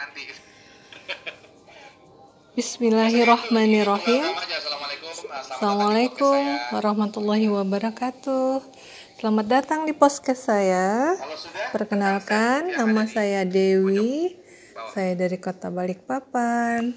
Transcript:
nanti Bismillahirrahmanirrahim. Assalamualaikum warahmatullahi wabarakatuh. Selamat datang di podcast saya. Perkenalkan, nama saya Dewi. Saya dari Kota Balikpapan.